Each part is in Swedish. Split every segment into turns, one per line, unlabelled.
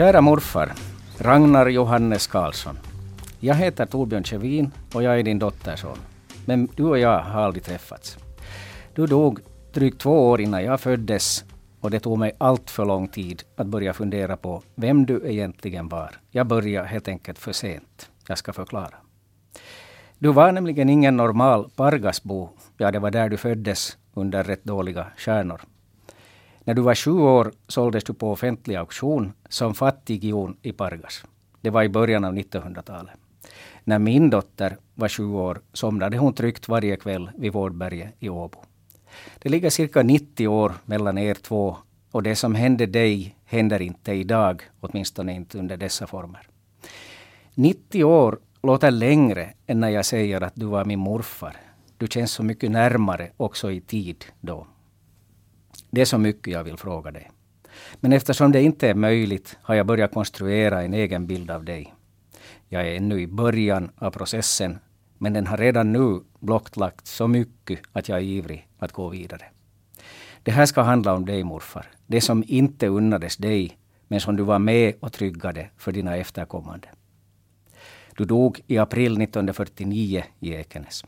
Kära morfar, Ragnar Johannes Karlsson. Jag heter Torbjörn Kjevin och jag är din dotterson. Men du och jag har aldrig träffats. Du dog drygt två år innan jag föddes och det tog mig allt för lång tid att börja fundera på vem du egentligen var. Jag började helt enkelt för sent. Jag ska förklara. Du var nämligen ingen normal Pargasbo. Ja, det var där du föddes under rätt dåliga stjärnor. När du var sju år såldes du på offentlig auktion som fattigion i Pargas. Det var i början av 1900-talet. När min dotter var sju år somnade hon tryggt varje kväll vid Vårdberget i Åbo. Det ligger cirka 90 år mellan er två och det som hände dig händer inte idag, åtminstone inte under dessa former. 90 år låter längre än när jag säger att du var min morfar. Du känns så mycket närmare också i tid då. Det är så mycket jag vill fråga dig. Men eftersom det inte är möjligt har jag börjat konstruera en egen bild av dig. Jag är ännu i början av processen, men den har redan nu blottlagt så mycket att jag är ivrig att gå vidare. Det här ska handla om dig morfar. Det som inte unnades dig, men som du var med och tryggade för dina efterkommande. Du dog i april 1949 i Ekenäs.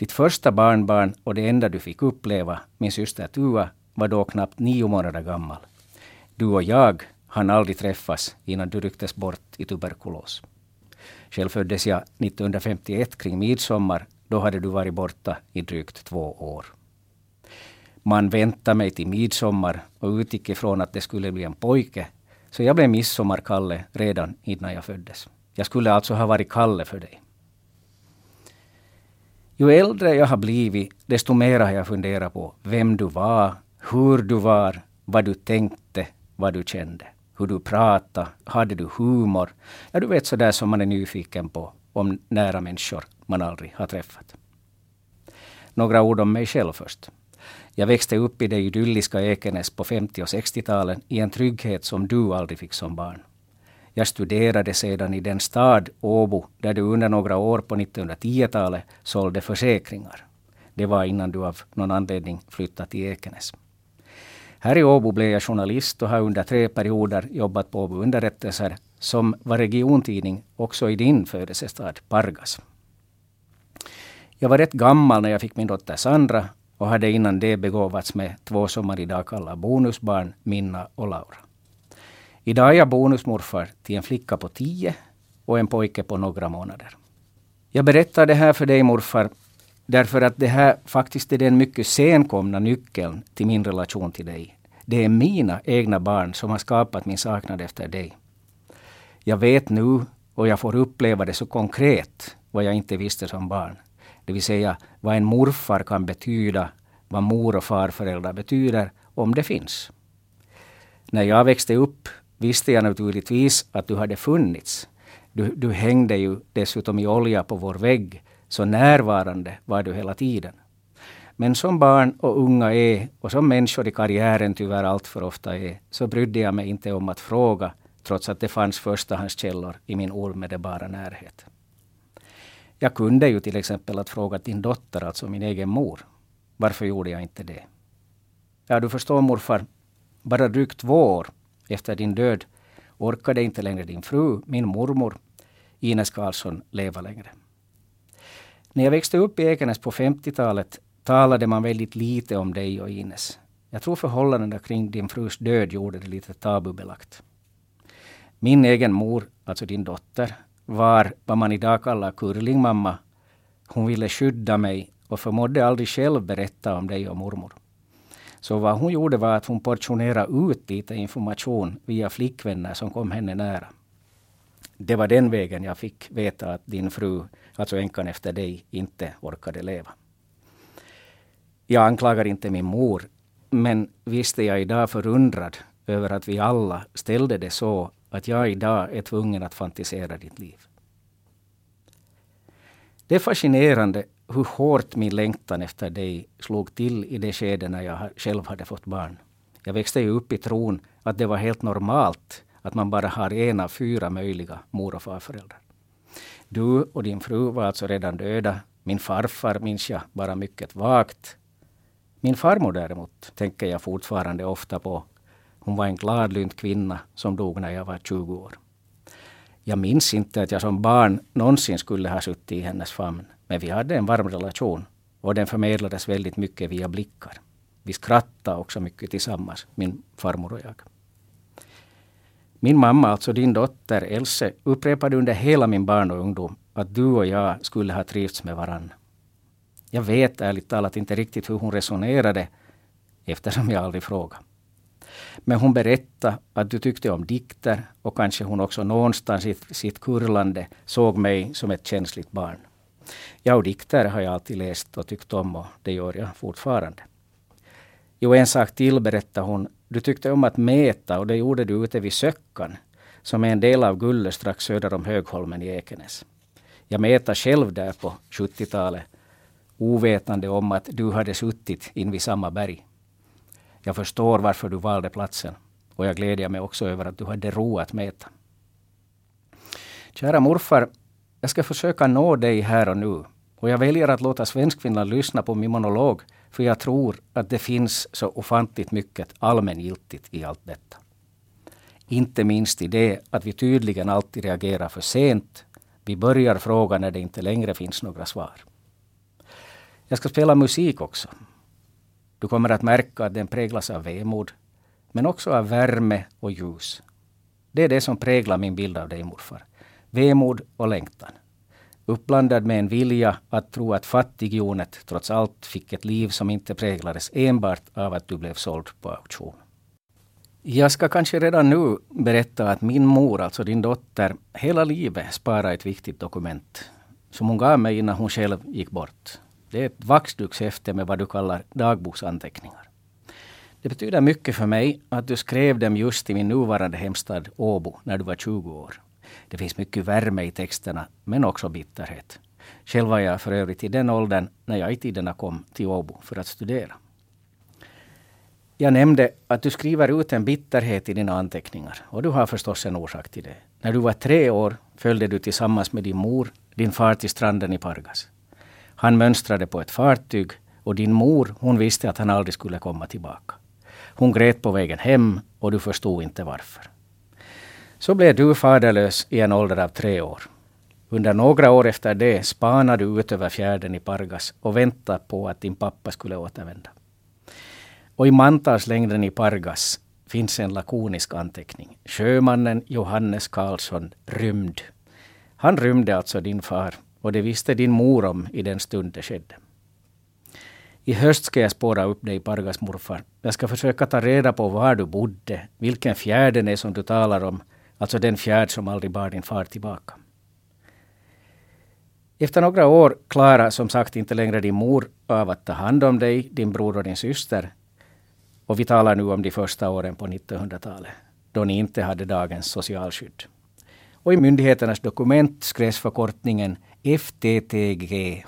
Ditt första barnbarn och det enda du fick uppleva, min syster Tua, var då knappt nio månader gammal. Du och jag hann aldrig träffas innan du rycktes bort i tuberkulos. Själv föddes jag 1951 kring midsommar. Då hade du varit borta i drygt två år. Man väntade mig till midsommar och utgick ifrån att det skulle bli en pojke. Så jag blev midsommarkalle redan innan jag föddes. Jag skulle alltså ha varit Kalle för dig. Ju äldre jag har blivit, desto mer har jag funderat på vem du var, hur du var, vad du tänkte, vad du kände. Hur du pratade, hade du humor? Ja, du vet sådär som man är nyfiken på om nära människor man aldrig har träffat. Några ord om mig själv först. Jag växte upp i det idylliska Ekenäs på 50 och 60-talen i en trygghet som du aldrig fick som barn. Jag studerade sedan i den stad, Åbo, där du under några år på 1910-talet sålde försäkringar. Det var innan du av någon anledning flyttade till Ekenäs. Här i Åbo blev jag journalist och har under tre perioder jobbat på Åbo Underrättelser som var regiontidning också i din födelsestad Pargas. Jag var rätt gammal när jag fick min dotter Sandra och hade innan det begåvats med två som man idag kallar bonusbarn, Minna och Laura. Idag är jag bonusmorfar till en flicka på tio och en pojke på några månader. Jag berättar det här för dig morfar därför att det här faktiskt är den mycket senkomna nyckeln till min relation till dig. Det är mina egna barn som har skapat min saknad efter dig. Jag vet nu och jag får uppleva det så konkret vad jag inte visste som barn. Det vill säga vad en morfar kan betyda, vad mor och farföräldrar betyder, om det finns. När jag växte upp visste jag naturligtvis att du hade funnits. Du, du hängde ju dessutom i olja på vår vägg, så närvarande var du hela tiden. Men som barn och unga är, och som människor i karriären tyvärr allt för ofta är, så brydde jag mig inte om att fråga, trots att det fanns förstahandskällor i min omedelbara närhet. Jag kunde ju till exempel att fråga din dotter, alltså min egen mor. Varför gjorde jag inte det? Ja, du förstår morfar, bara drygt två år efter din död orkade inte längre din fru, min mormor, Ines Karlsson, leva längre. När jag växte upp i Ekenäs på 50-talet talade man väldigt lite om dig och Ines. Jag tror förhållandena kring din frus död gjorde det lite tabubelagt. Min egen mor, alltså din dotter, var vad man idag kallar curlingmamma. Hon ville skydda mig och förmådde aldrig själv berätta om dig och mormor. Så vad hon gjorde var att hon portionerade ut lite information via flickvänner som kom henne nära. Det var den vägen jag fick veta att din fru, alltså änkan efter dig, inte orkade leva. Jag anklagar inte min mor, men visst är jag idag förundrad över att vi alla ställde det så att jag idag är tvungen att fantisera ditt liv. Det är fascinerande hur hårt min längtan efter dig slog till i det skede när jag själv hade fått barn. Jag växte ju upp i tron att det var helt normalt att man bara har en av fyra möjliga mor och farföräldrar. Du och din fru var alltså redan döda. Min farfar minns jag bara mycket vagt. Min farmor däremot tänker jag fortfarande ofta på. Hon var en gladlynt kvinna som dog när jag var 20 år. Jag minns inte att jag som barn någonsin skulle ha suttit i hennes famn. Men vi hade en varm relation och den förmedlades väldigt mycket via blickar. Vi skrattade också mycket tillsammans, min farmor och jag. Min mamma, alltså din dotter Else, upprepade under hela min barn och ungdom att du och jag skulle ha trivts med varann. Jag vet ärligt talat inte riktigt hur hon resonerade eftersom jag aldrig frågade. Men hon berättade att du tyckte om dikter och kanske hon också någonstans i sitt kurlande såg mig som ett känsligt barn. Ja, och dikter har jag alltid läst och tyckt om och det gör jag fortfarande. Jo, en sak till berättade hon. Du tyckte om att mäta och det gjorde du ute vid Söckan som är en del av Gulle strax söder om Högholmen i Ekenäs. Jag mätade själv där på 70-talet ovetande om att du hade suttit invid samma berg. Jag förstår varför du valde platsen och jag glädjer mig också över att du hade ro att mäta. Kära morfar, jag ska försöka nå dig här och nu. Och jag väljer att låta Svenskfinland lyssna på min monolog för jag tror att det finns så ofantligt mycket allmängiltigt i allt detta. Inte minst i det att vi tydligen alltid reagerar för sent. Vi börjar fråga när det inte längre finns några svar. Jag ska spela musik också. Du kommer att märka att den präglas av vemod, men också av värme och ljus. Det är det som präglar min bild av dig morfar. Vemod och längtan. Uppblandad med en vilja att tro att fattighjonet trots allt fick ett liv som inte präglades enbart av att du blev såld på auktion. Jag ska kanske redan nu berätta att min mor, alltså din dotter, hela livet sparade ett viktigt dokument som hon gav mig innan hon själv gick bort. Det är ett vaxdukshäfte med vad du kallar dagboksanteckningar. Det betyder mycket för mig att du skrev dem just i min nuvarande hemstad Åbo när du var 20 år. Det finns mycket värme i texterna, men också bitterhet. Själv var jag för övrigt i den åldern när jag i tiderna kom till Åbo för att studera. Jag nämnde att du skriver ut en bitterhet i dina anteckningar. Och du har förstås en orsak till det. När du var tre år följde du tillsammans med din mor din far till stranden i Pargas. Han mönstrade på ett fartyg och din mor hon visste att han aldrig skulle komma tillbaka. Hon grät på vägen hem och du förstod inte varför. Så blev du faderlös i en ålder av tre år. Under några år efter det spanade du ut över fjärden i Pargas och väntade på att din pappa skulle återvända. Och i mantalslängden i Pargas finns en lakonisk anteckning. Sjömannen Johannes Karlsson rymd. Han rymde alltså din far och det visste din mor om i den stund det skedde. I höst ska jag spåra upp dig, Pargas morfar. Jag ska försöka ta reda på var du bodde, vilken fjärden är som du talar om Alltså den fjärd som aldrig bar din far tillbaka. Efter några år klarar som sagt inte längre din mor av att ta hand om dig, din bror och din syster. Och vi talar nu om de första åren på 1900-talet, då ni inte hade dagens socialskydd. Och i myndigheternas dokument skrevs förkortningen FTTGHJ.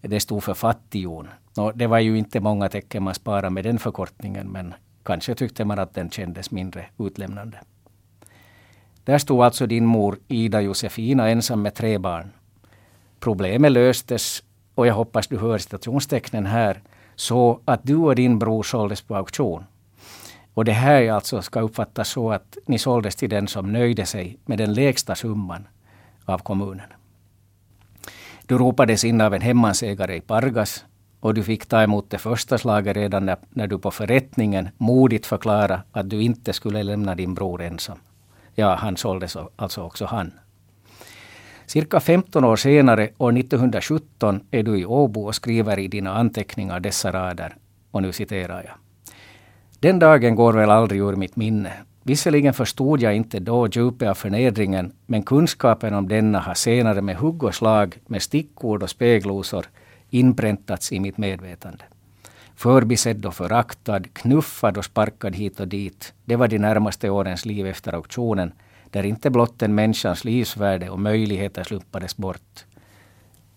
Det stod för fattighjon. Det var ju inte många tecken man sparade med den förkortningen, men kanske tyckte man att den kändes mindre utlämnande. Där stod alltså din mor Ida Josefina ensam med tre barn. Problemet löstes, och jag hoppas du hör citationstecknen här, så att du och din bror såldes på auktion. Och det här alltså ska uppfattas så att ni såldes till den som nöjde sig med den lägsta summan av kommunen. Du ropades in av en hemmansägare i Pargas och du fick ta emot det första slaget redan när, när du på förrättningen modigt förklarade att du inte skulle lämna din bror ensam. Ja, han såldes alltså också han. Cirka 15 år senare, år 1917, är du i Åbo och skriver i dina anteckningar dessa rader. Och nu citerar jag. Den dagen går väl aldrig ur mitt minne. Visserligen förstod jag inte då djupet av förnedringen, men kunskapen om denna har senare med hugg och slag, med stickord och speglosor inpräntats i mitt medvetande förbisedd och föraktad, knuffad och sparkad hit och dit. Det var de närmaste årens liv efter auktionen, där inte blott en människans livsvärde och möjligheter slumpades bort.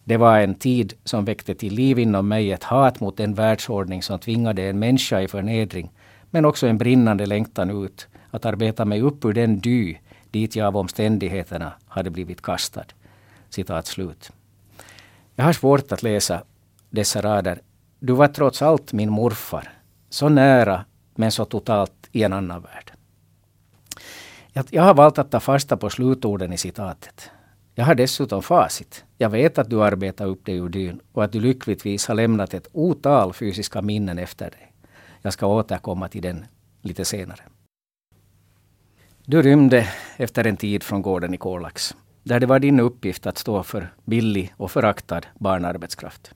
Det var en tid som väckte till liv inom mig ett hat mot den världsordning som tvingade en människa i förnedring, men också en brinnande längtan ut att arbeta mig upp ur den dy dit jag av omständigheterna hade blivit kastad. Citat slut. Jag har svårt att läsa dessa rader du var trots allt min morfar. Så nära men så totalt i en annan värld. Jag har valt att ta fasta på slutorden i citatet. Jag har dessutom facit. Jag vet att du arbetar upp dig ur dyn och att du lyckligtvis har lämnat ett otal fysiska minnen efter dig. Jag ska återkomma till den lite senare. Du rymde efter en tid från gården i Kolax, där det var din uppgift att stå för billig och föraktad barnarbetskraft.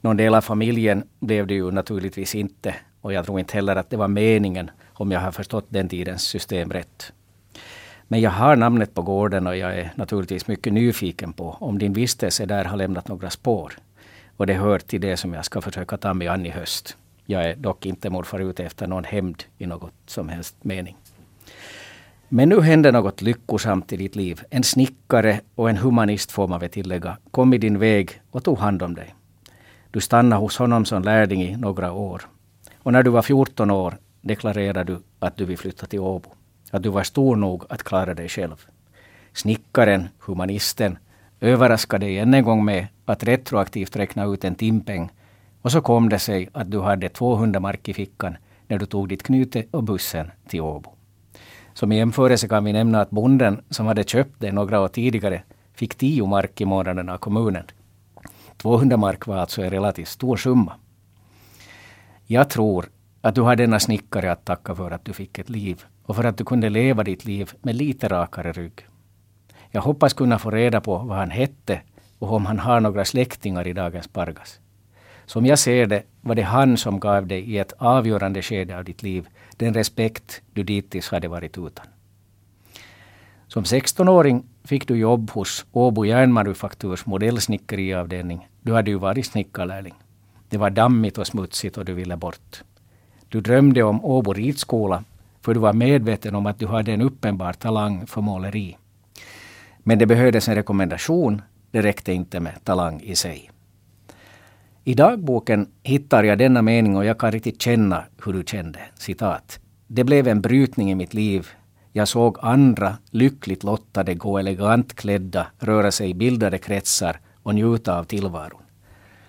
Någon del av familjen blev det ju naturligtvis inte och jag tror inte heller att det var meningen om jag har förstått den tidens system rätt. Men jag har namnet på gården och jag är naturligtvis mycket nyfiken på om din vistelse där har lämnat några spår. Och det hör till det som jag ska försöka ta mig an i höst. Jag är dock inte morfar ute efter någon hämnd i något som helst mening. Men nu hände något lyckosamt i ditt liv. En snickare och en humanist får man väl tillägga kom i din väg och tog hand om dig. Du stannade hos honom som lärling i några år. Och när du var 14 år deklarerade du att du vill flytta till Åbo. Att du var stor nog att klara dig själv. Snickaren, humanisten, överraskade dig än en gång med att retroaktivt räkna ut en timpeng. Och så kom det sig att du hade 200 mark i fickan när du tog ditt knyte och bussen till Åbo. Som jämförelse kan vi nämna att bonden som hade köpt det några år tidigare fick 10 mark i månaden av kommunen. 200 mark var alltså en relativt stor summa. Jag tror att du har denna snickare att tacka för att du fick ett liv och för att du kunde leva ditt liv med lite rakare rygg. Jag hoppas kunna få reda på vad han hette och om han har några släktingar i dagens Pargas. Som jag ser det var det han som gav dig i ett avgörande skede av ditt liv den respekt du dittills hade varit utan. Som 16-åring fick du jobb hos Åbo järnmanufakturs modellsnickeriavdelning. Du hade ju varit snickarlärling. Det var dammigt och smutsigt och du ville bort. Du drömde om Åbo ridskola. för du var medveten om att du hade en uppenbar talang för måleri. Men det behövdes en rekommendation. Det räckte inte med talang i sig. I dagboken hittar jag denna mening och jag kan riktigt känna hur du kände. Citat. Det blev en brytning i mitt liv. Jag såg andra lyckligt lottade gå elegant klädda, röra sig i bildade kretsar och njuta av tillvaron.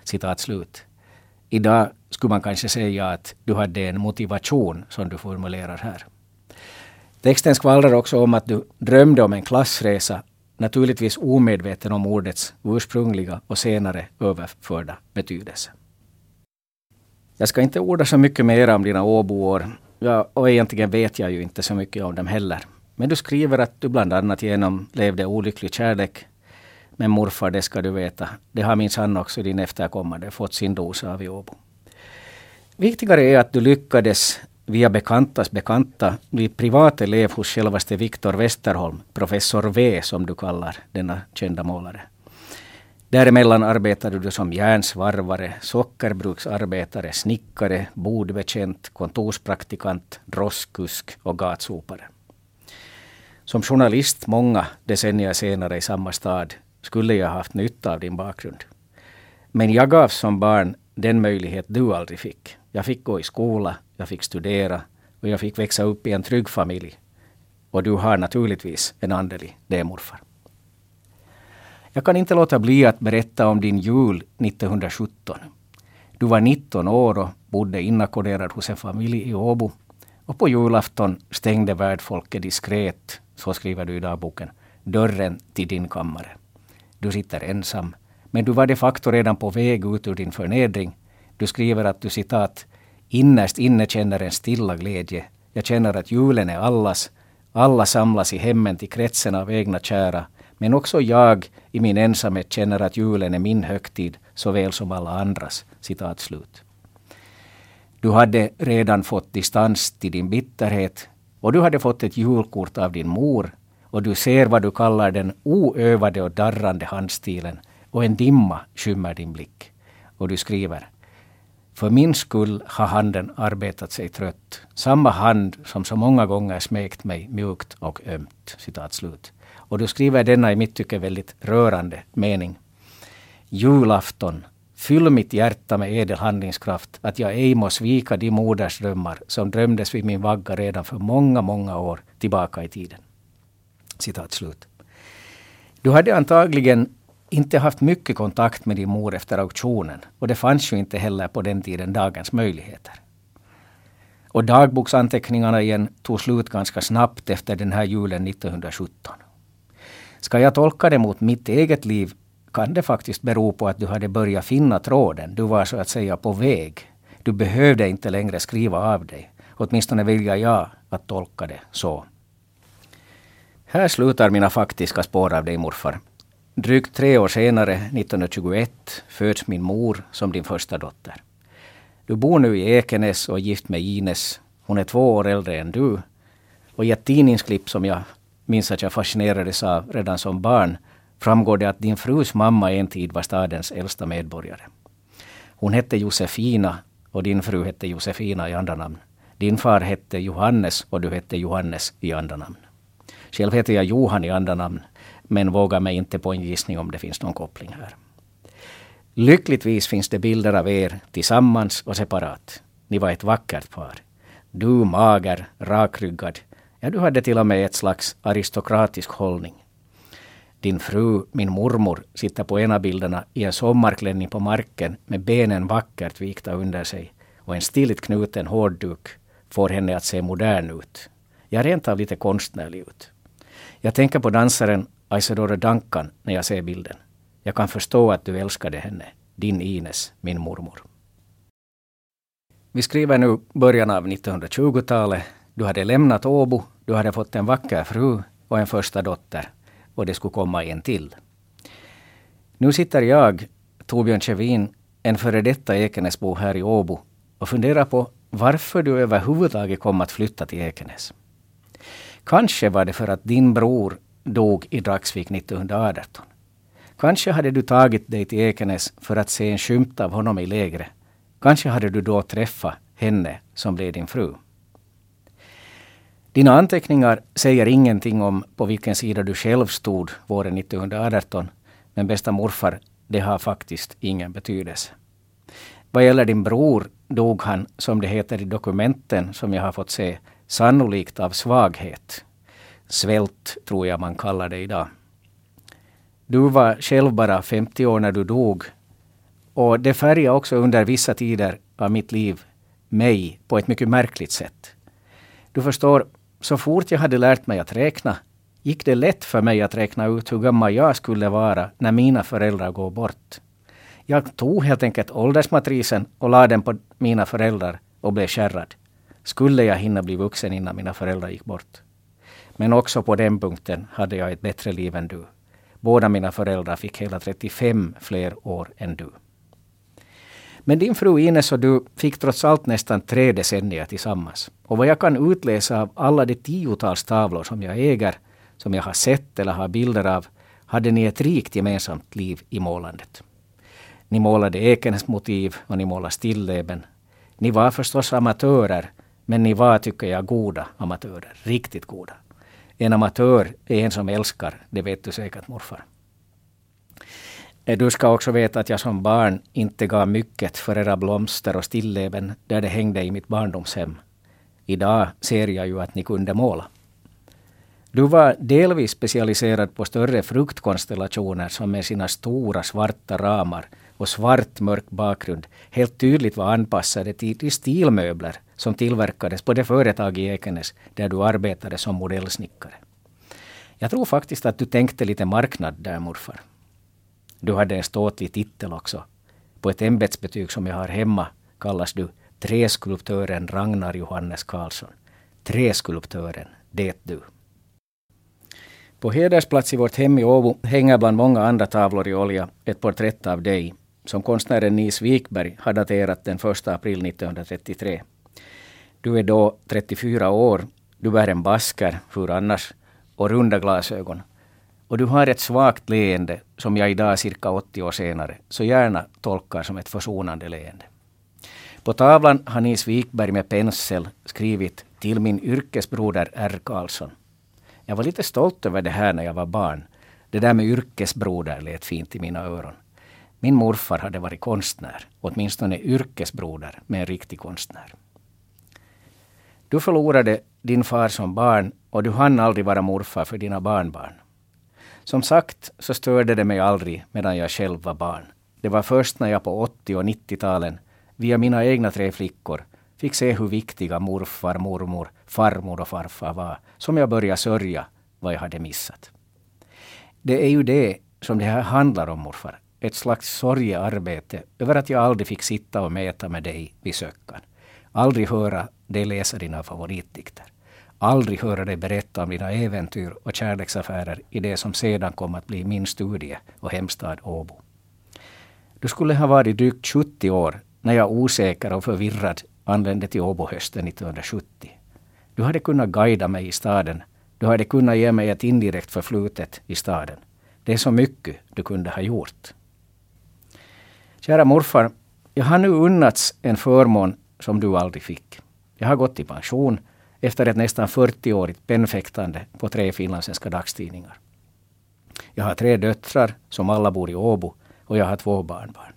Citat slut. Idag skulle man kanske säga att du hade en motivation som du formulerar här. Texten skvallrar också om att du drömde om en klassresa naturligtvis omedveten om ordets ursprungliga och senare överförda betydelse. Jag ska inte orda så mycket mer om dina Åboår. Ja, och egentligen vet jag ju inte så mycket om dem heller. Men du skriver att du bland annat genomlevde olycklig kärlek. Men morfar, det ska du veta, det har minsann också din efterkommande fått sin dos av i Åbo. Viktigare är att du lyckades via bekantas bekanta bli privat elev hos självaste Viktor Westerholm, professor V som du kallar denna kända målare. Däremellan arbetade du som järnsvarvare, sockerbruksarbetare, snickare, bodbetjänt, kontorspraktikant, droskusk och gatsopare. Som journalist många decennier senare i samma stad skulle jag haft nytta av din bakgrund. Men jag gavs som barn den möjlighet du aldrig fick. Jag fick gå i skola, jag fick studera och jag fick växa upp i en trygg familj. Och du har naturligtvis en andel i det, morfar. Jag kan inte låta bli att berätta om din jul 1917. Du var 19 år och bodde inackorderad hos en familj i Åbo. Och på julafton stängde värdfolket diskret, så skriver du i dagboken, dörren till din kammare. Du sitter ensam, men du var de facto redan på väg ut ur din förnedring. Du skriver att du citat Innerst inne känner en stilla glädje. Jag känner att julen är allas. Alla samlas i hemmen till kretsen av egna kära. Men också jag i min ensamhet känner att julen är min högtid såväl som alla andras. Citat slut. Du hade redan fått distans till din bitterhet och du hade fått ett julkort av din mor och du ser vad du kallar den oövade och darrande handstilen och en dimma skymmer din blick. Och du skriver för min skull har handen arbetat sig trött. Samma hand som så många gånger smekt mig mjukt och ömt. Citat slut. Och du skriver denna i mitt tycke väldigt rörande mening. Julafton, fyll mitt hjärta med edel handlingskraft, att jag ej må svika de modersdrömmar som drömdes vid min vagga redan för många, många år tillbaka i tiden. Citat slut. Du hade antagligen inte haft mycket kontakt med din mor efter auktionen och det fanns ju inte heller på den tiden dagens möjligheter. Och dagboksanteckningarna igen tog slut ganska snabbt efter den här julen 1917. Ska jag tolka det mot mitt eget liv kan det faktiskt bero på att du hade börjat finna tråden. Du var så att säga på väg. Du behövde inte längre skriva av dig. Åtminstone väljer jag att tolka det så. Här slutar mina faktiska spår av dig morfar. Drygt tre år senare, 1921, föds min mor som din första dotter. Du bor nu i Ekenäs och är gift med Ines. Hon är två år äldre än du. Och i ett tidningsklipp som jag minns att jag fascinerades av redan som barn framgår det att din frus mamma en tid var stadens äldsta medborgare. Hon hette Josefina och din fru hette Josefina i andra namn. Din far hette Johannes och du hette Johannes i andra namn. Själv heter jag Johan i andra namn, men vågar mig inte på en gissning om det finns någon koppling här. Lyckligtvis finns det bilder av er tillsammans och separat. Ni var ett vackert par. Du mager, rakryggad. Ja, du hade till och med ett slags aristokratisk hållning. Din fru, min mormor, sitter på ena bilderna i en sommarklänning på marken med benen vackert vikta under sig och en stiligt knuten hårdduk får henne att se modern ut. Ja, rent av lite konstnärlig ut. Jag tänker på dansaren Isadora Duncan när jag ser bilden. Jag kan förstå att du älskade henne. Din Ines, min mormor. Vi skriver nu början av 1920-talet. Du hade lämnat Åbo, du hade fått en vacker fru och en första dotter. Och det skulle komma en till. Nu sitter jag, Torbjörn Kjevin, en före detta Ekenäsbo här i Åbo och funderar på varför du överhuvudtaget kom att flytta till Ekenäs. Kanske var det för att din bror dog i Dragsvik 1918. Kanske hade du tagit dig till Ekenäs för att se en skymt av honom i lägret. Kanske hade du då träffat henne som blev din fru. Dina anteckningar säger ingenting om på vilken sida du själv stod våren 1918. Men bästa morfar, det har faktiskt ingen betydelse. Vad gäller din bror dog han, som det heter i dokumenten som jag har fått se, sannolikt av svaghet. Svält tror jag man kallar det idag. Du var själv bara 50 år när du dog. Och det färgade också under vissa tider av mitt liv mig på ett mycket märkligt sätt. Du förstår, så fort jag hade lärt mig att räkna gick det lätt för mig att räkna ut hur gammal jag skulle vara när mina föräldrar går bort. Jag tog helt enkelt åldersmatrisen och lade den på mina föräldrar och blev kärrad. Skulle jag hinna bli vuxen innan mina föräldrar gick bort? Men också på den punkten hade jag ett bättre liv än du. Båda mina föräldrar fick hela 35 fler år än du. Men din fru Ines och du fick trots allt nästan tre decennier tillsammans. Och vad jag kan utläsa av alla de tiotals tavlor som jag äger, som jag har sett eller har bilder av, hade ni ett rikt gemensamt liv i målandet. Ni målade Ekenäs motiv och ni målade stilleben. Ni var förstås amatörer, men ni var, tycker jag, goda amatörer. Riktigt goda. En amatör är en som älskar, det vet du säkert morfar. Eh, du ska också veta att jag som barn inte gav mycket för era blomster och stilleben där det hängde i mitt barndomshem. Idag ser jag ju att ni kunde måla. Du var delvis specialiserad på större fruktkonstellationer som med sina stora svarta ramar och svart mörk bakgrund helt tydligt var anpassade till de stilmöbler som tillverkades på det företag i Ekenäs där du arbetade som modellsnickare. Jag tror faktiskt att du tänkte lite marknad där morfar. Du hade en ståtlig titel också. På ett ämbetsbetyg som jag har hemma kallas du Träskulptören Ragnar Johannes Karlsson. Träskulptören, det du. På hedersplats i vårt hem i Åbo hänger bland många andra tavlor i olja ett porträtt av dig som konstnären Nils Wikberg har daterat den 1 april 1933. Du är då 34 år, du bär en basker, hur annars, och runda glasögon. Och du har ett svagt leende som jag idag, cirka 80 år senare, så gärna tolkar som ett försonande leende. På tavlan har Nils Wikberg med pensel skrivit till min yrkesbroder R. Karlsson. Jag var lite stolt över det här när jag var barn. Det där med yrkesbroder lät fint i mina öron. Min morfar hade varit konstnär, åtminstone yrkesbroder med en riktig konstnär. Du förlorade din far som barn och du hann aldrig vara morfar för dina barnbarn. Som sagt så störde det mig aldrig medan jag själv var barn. Det var först när jag på 80 och 90-talen via mina egna tre flickor fick se hur viktiga morfar, mormor, farmor och farfar var, som jag började sörja vad jag hade missat. Det är ju det som det här handlar om, morfar. Ett slags sorgearbete över att jag aldrig fick sitta och mäta med dig vid söckan. Aldrig höra dig läsa dina favoritdikter. Aldrig höra dig berätta om dina äventyr och kärleksaffärer i det som sedan kom att bli min studie och hemstad Åbo. Du skulle ha varit drygt 70 år när jag osäker och förvirrad anlände till Åbo hösten 1970. Du hade kunnat guida mig i staden. Du hade kunnat ge mig ett indirekt förflutet i staden. Det är så mycket du kunde ha gjort. Kära morfar, jag har nu unnats en förmån som du aldrig fick. Jag har gått i pension efter ett nästan 40-årigt pennfäktande på tre finlandssvenska dagstidningar. Jag har tre döttrar som alla bor i Åbo och jag har två barnbarn.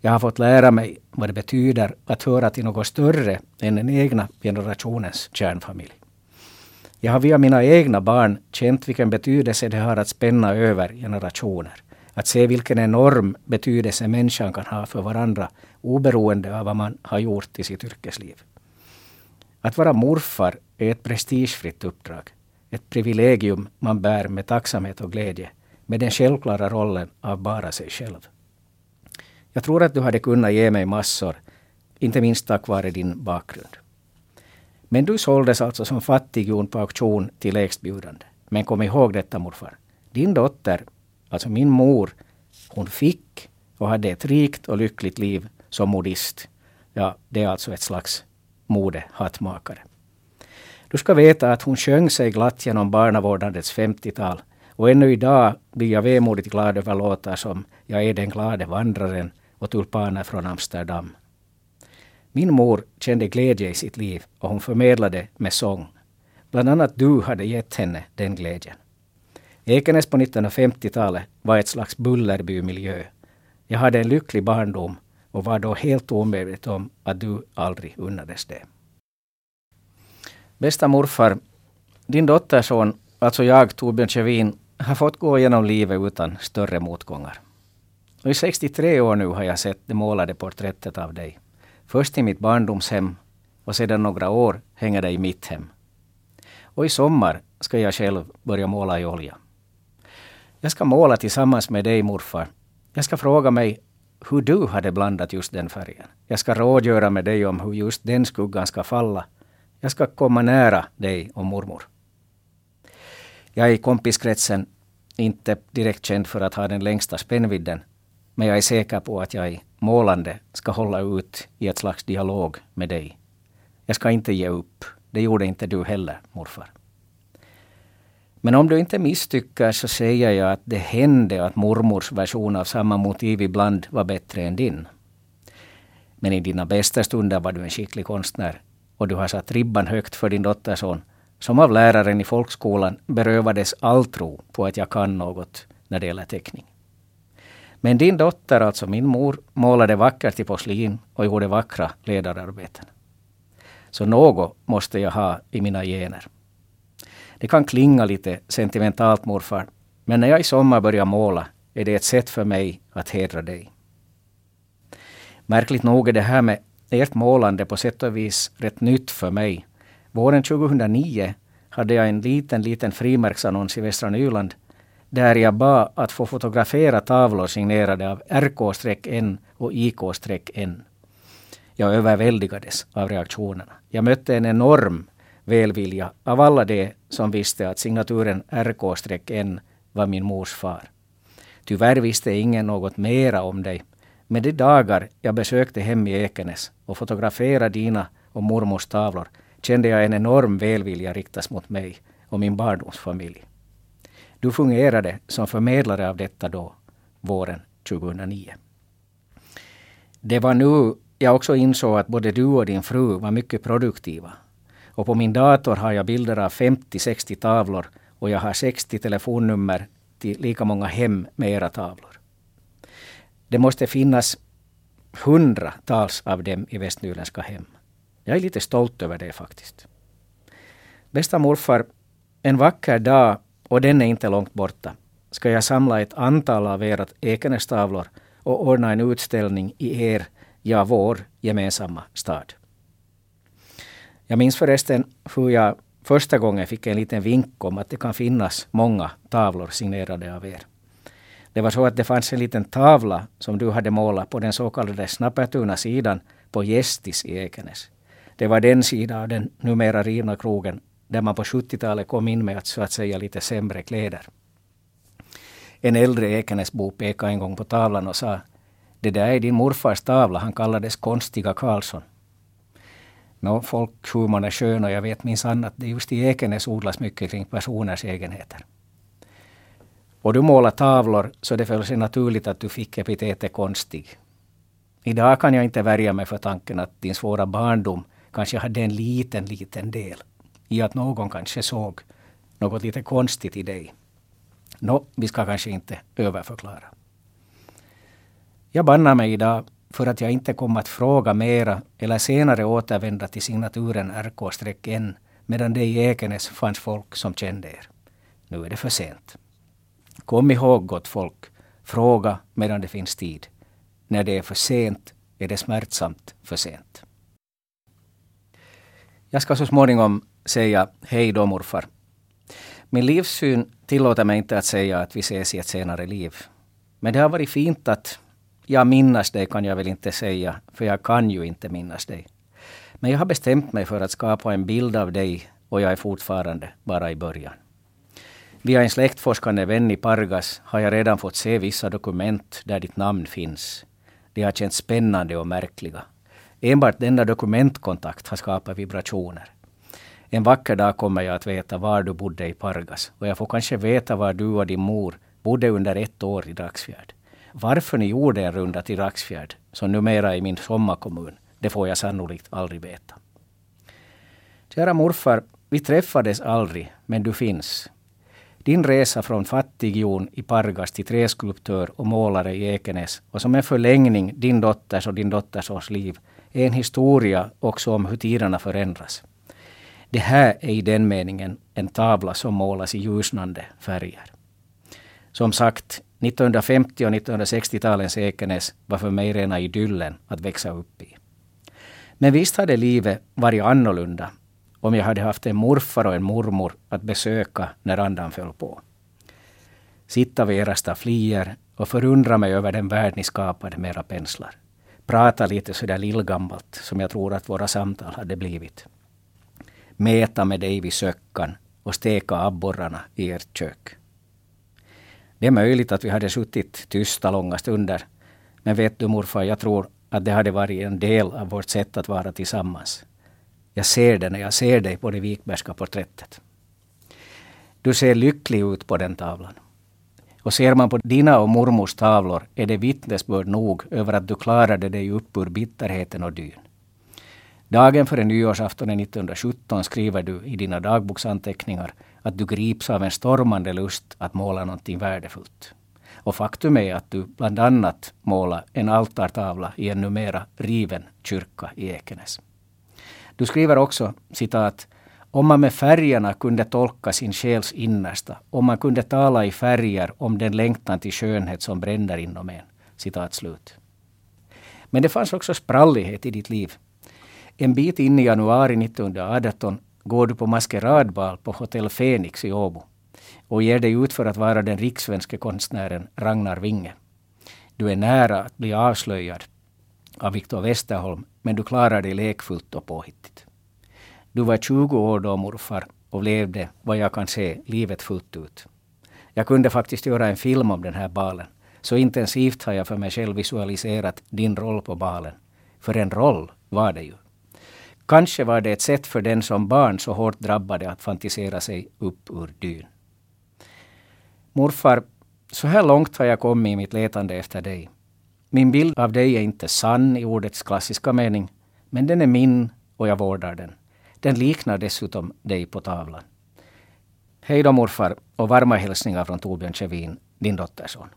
Jag har fått lära mig vad det betyder att höra till något större än den egna generationens kärnfamilj. Jag har via mina egna barn känt vilken betydelse det har att spänna över generationer. Att se vilken enorm betydelse människan kan ha för varandra oberoende av vad man har gjort i sitt yrkesliv. Att vara morfar är ett prestigefritt uppdrag. Ett privilegium man bär med tacksamhet och glädje med den självklara rollen av bara sig själv. Jag tror att du hade kunnat ge mig massor, inte minst tack vare din bakgrund. Men du såldes alltså som fattighjon på auktion till lägstbjudande. Men kom ihåg detta morfar. Din dotter, alltså min mor, hon fick och hade ett rikt och lyckligt liv som modist. Ja, det är alltså ett slags modehattmakare. Du ska veta att hon sjöng sig glatt genom barnavårdandets 50-tal och ännu idag blir jag vemodigt glad över låtar som Jag är den glade vandraren och Tulpaner från Amsterdam. Min mor kände glädje i sitt liv och hon förmedlade med sång. Bland annat du hade gett henne den glädjen. Ekenäs på 1950-talet var ett slags bullerbymiljö. Jag hade en lycklig barndom och var då helt omedveten om att du aldrig unnades det. Bästa morfar, din dotterson, alltså jag, Torbjörn Kjevin, har fått gå genom livet utan större motgångar. Och I 63 år nu har jag sett det målade porträttet av dig. Först i mitt barndomshem och sedan några år hänger det i mitt hem. Och i sommar ska jag själv börja måla i olja. Jag ska måla tillsammans med dig morfar. Jag ska fråga mig hur du hade blandat just den färgen. Jag ska rådgöra med dig om hur just den skuggan ska falla. Jag ska komma nära dig och mormor. Jag är i kompiskretsen inte direkt känd för att ha den längsta spännvidden. Men jag är säker på att jag i målande ska hålla ut i ett slags dialog med dig. Jag ska inte ge upp. Det gjorde inte du heller, morfar. Men om du inte misstycker så säger jag att det hände att mormors version av samma motiv ibland var bättre än din. Men i dina bästa stunder var du en skicklig konstnär och du har satt ribban högt för din dotterson som av läraren i folkskolan berövades all tro på att jag kan något när det gäller teckning. Men din dotter, alltså min mor, målade vackert i porslin och gjorde vackra ledararbeten. Så något måste jag ha i mina gener. Det kan klinga lite sentimentalt morfar, men när jag i sommar börjar måla är det ett sätt för mig att hedra dig. Märkligt nog är det här med ert målande på sätt och vis rätt nytt för mig. Våren 2009 hade jag en liten, liten frimärksannons i Västra Nyland där jag bad att få fotografera tavlor signerade av RK-N och IK-N. Jag överväldigades av reaktionerna. Jag mötte en enorm välvilja av alla de som visste att signaturen RK-N var min mors far. Tyvärr visste ingen något mera om dig. Men de dagar jag besökte hem i Ekenäs och fotograferade dina och mormors tavlor kände jag en enorm välvilja riktas mot mig och min barndomsfamilj. Du fungerade som förmedlare av detta då, våren 2009. Det var nu jag också insåg att både du och din fru var mycket produktiva. Och på min dator har jag bilder av 50-60 tavlor och jag har 60 telefonnummer till lika många hem med era tavlor. Det måste finnas hundratals av dem i västnyländska hem. Jag är lite stolt över det faktiskt. Bästa morfar, en vacker dag och den är inte långt borta, ska jag samla ett antal av era Ekenästavlor och ordna en utställning i er, ja vår, gemensamma stad. Jag minns förresten hur jag första gången fick en liten vink om att det kan finnas många tavlor signerade av er. Det var så att det fanns en liten tavla som du hade målat på den så kallade Snappertuna sidan på Gästis i Ekenäs. Det var den sida av den numera rivna krogen där man på 70-talet kom in med att så att säga lite sämre kläder. En äldre Ekenäsbo pekade en gång på tavlan och sa det där är din morfars tavla, han kallades Konstiga Karlsson. Nå, folkhumorn är skön och jag vet minsann att det just i Ekenäs odlas mycket kring personers egenheter. Och du målar tavlor så det föll sig naturligt att du fick epitetet konstig. Idag kan jag inte värja mig för tanken att din svåra barndom kanske hade en liten, liten del i att någon kanske såg något lite konstigt i dig. Nå, vi ska kanske inte överförklara. Jag bannar mig idag för att jag inte kommer att fråga mera eller senare återvända till signaturen RK-N medan det i Ekenäs fanns folk som kände er. Nu är det för sent. Kom ihåg gott folk, fråga medan det finns tid. När det är för sent är det smärtsamt för sent. Jag ska så småningom säga hej då morfar. Min livssyn tillåter mig inte att säga att vi ses i ett senare liv. Men det har varit fint att jag minnas dig kan jag väl inte säga, för jag kan ju inte minnas dig. Men jag har bestämt mig för att skapa en bild av dig och jag är fortfarande bara i början. Via en släktforskande vän i Pargas har jag redan fått se vissa dokument där ditt namn finns. De har känts spännande och märkliga. Enbart denna dokumentkontakt har skapat vibrationer. En vacker dag kommer jag att veta var du bodde i Pargas och jag får kanske veta var du och din mor bodde under ett år i Dragsfjärd. Varför ni gjorde en runda till Raxfjärd, som numera är min sommarkommun, det får jag sannolikt aldrig veta. Kära morfar, vi träffades aldrig, men du finns. Din resa från fattigjon i Pargas till träskulptör och målare i Ekenäs och som en förlängning din dotters och din dottersons liv är en historia också om hur tiderna förändras. Det här är i den meningen en tavla som målas i ljusnande färger. Som sagt, 1950 och 1960-talens Ekenäs var för mig rena idyllen att växa upp i. Men visst hade livet varit annorlunda om jag hade haft en morfar och en mormor att besöka när andan föll på. Sitta vid era stafflier och förundra mig över den värld ni skapade med era penslar. Prata lite sådär lillgammalt som jag tror att våra samtal hade blivit. Mäta med dig vid söckan och steka abborrarna i ert kök. Det är möjligt att vi hade suttit tysta långa stunder. Men vet du morfar, jag tror att det hade varit en del av vårt sätt att vara tillsammans. Jag ser det när jag ser dig på det Wikbergska porträttet. Du ser lycklig ut på den tavlan. Och ser man på dina och mormors tavlor är det vittnesbörd nog över att du klarade dig upp ur bitterheten och dyn. Dagen före nyårsaftonen 1917 skriver du i dina dagboksanteckningar att du grips av en stormande lust att måla någonting värdefullt. Och faktum är att du bland annat målar en altartavla i en numera riven kyrka i Ekenäs. Du skriver också citat om man med färgerna kunde tolka sin själs innersta, om man kunde tala i färger om den längtan till skönhet som bränner inom en. Citat slut. Men det fanns också sprallighet i ditt liv. En bit in i januari 1918 går du på maskeradbal på Hotell Fenix i Åbo och ger dig ut för att vara den rikssvenske konstnären Ragnar Winge. Du är nära att bli avslöjad av Viktor Westerholm, men du klarar dig lekfullt och påhittigt. Du var 20 år då morfar och levde, vad jag kan se, livet fullt ut. Jag kunde faktiskt göra en film om den här balen. Så intensivt har jag för mig själv visualiserat din roll på balen. För en roll var det ju. Kanske var det ett sätt för den som barn så hårt drabbade att fantisera sig upp ur dyn. Morfar, så här långt har jag kommit i mitt letande efter dig. Min bild av dig är inte sann i ordets klassiska mening, men den är min och jag vårdar den. Den liknar dessutom dig på tavlan. Hej då morfar och varma hälsningar från Torbjörn Kjevin, din dotterson.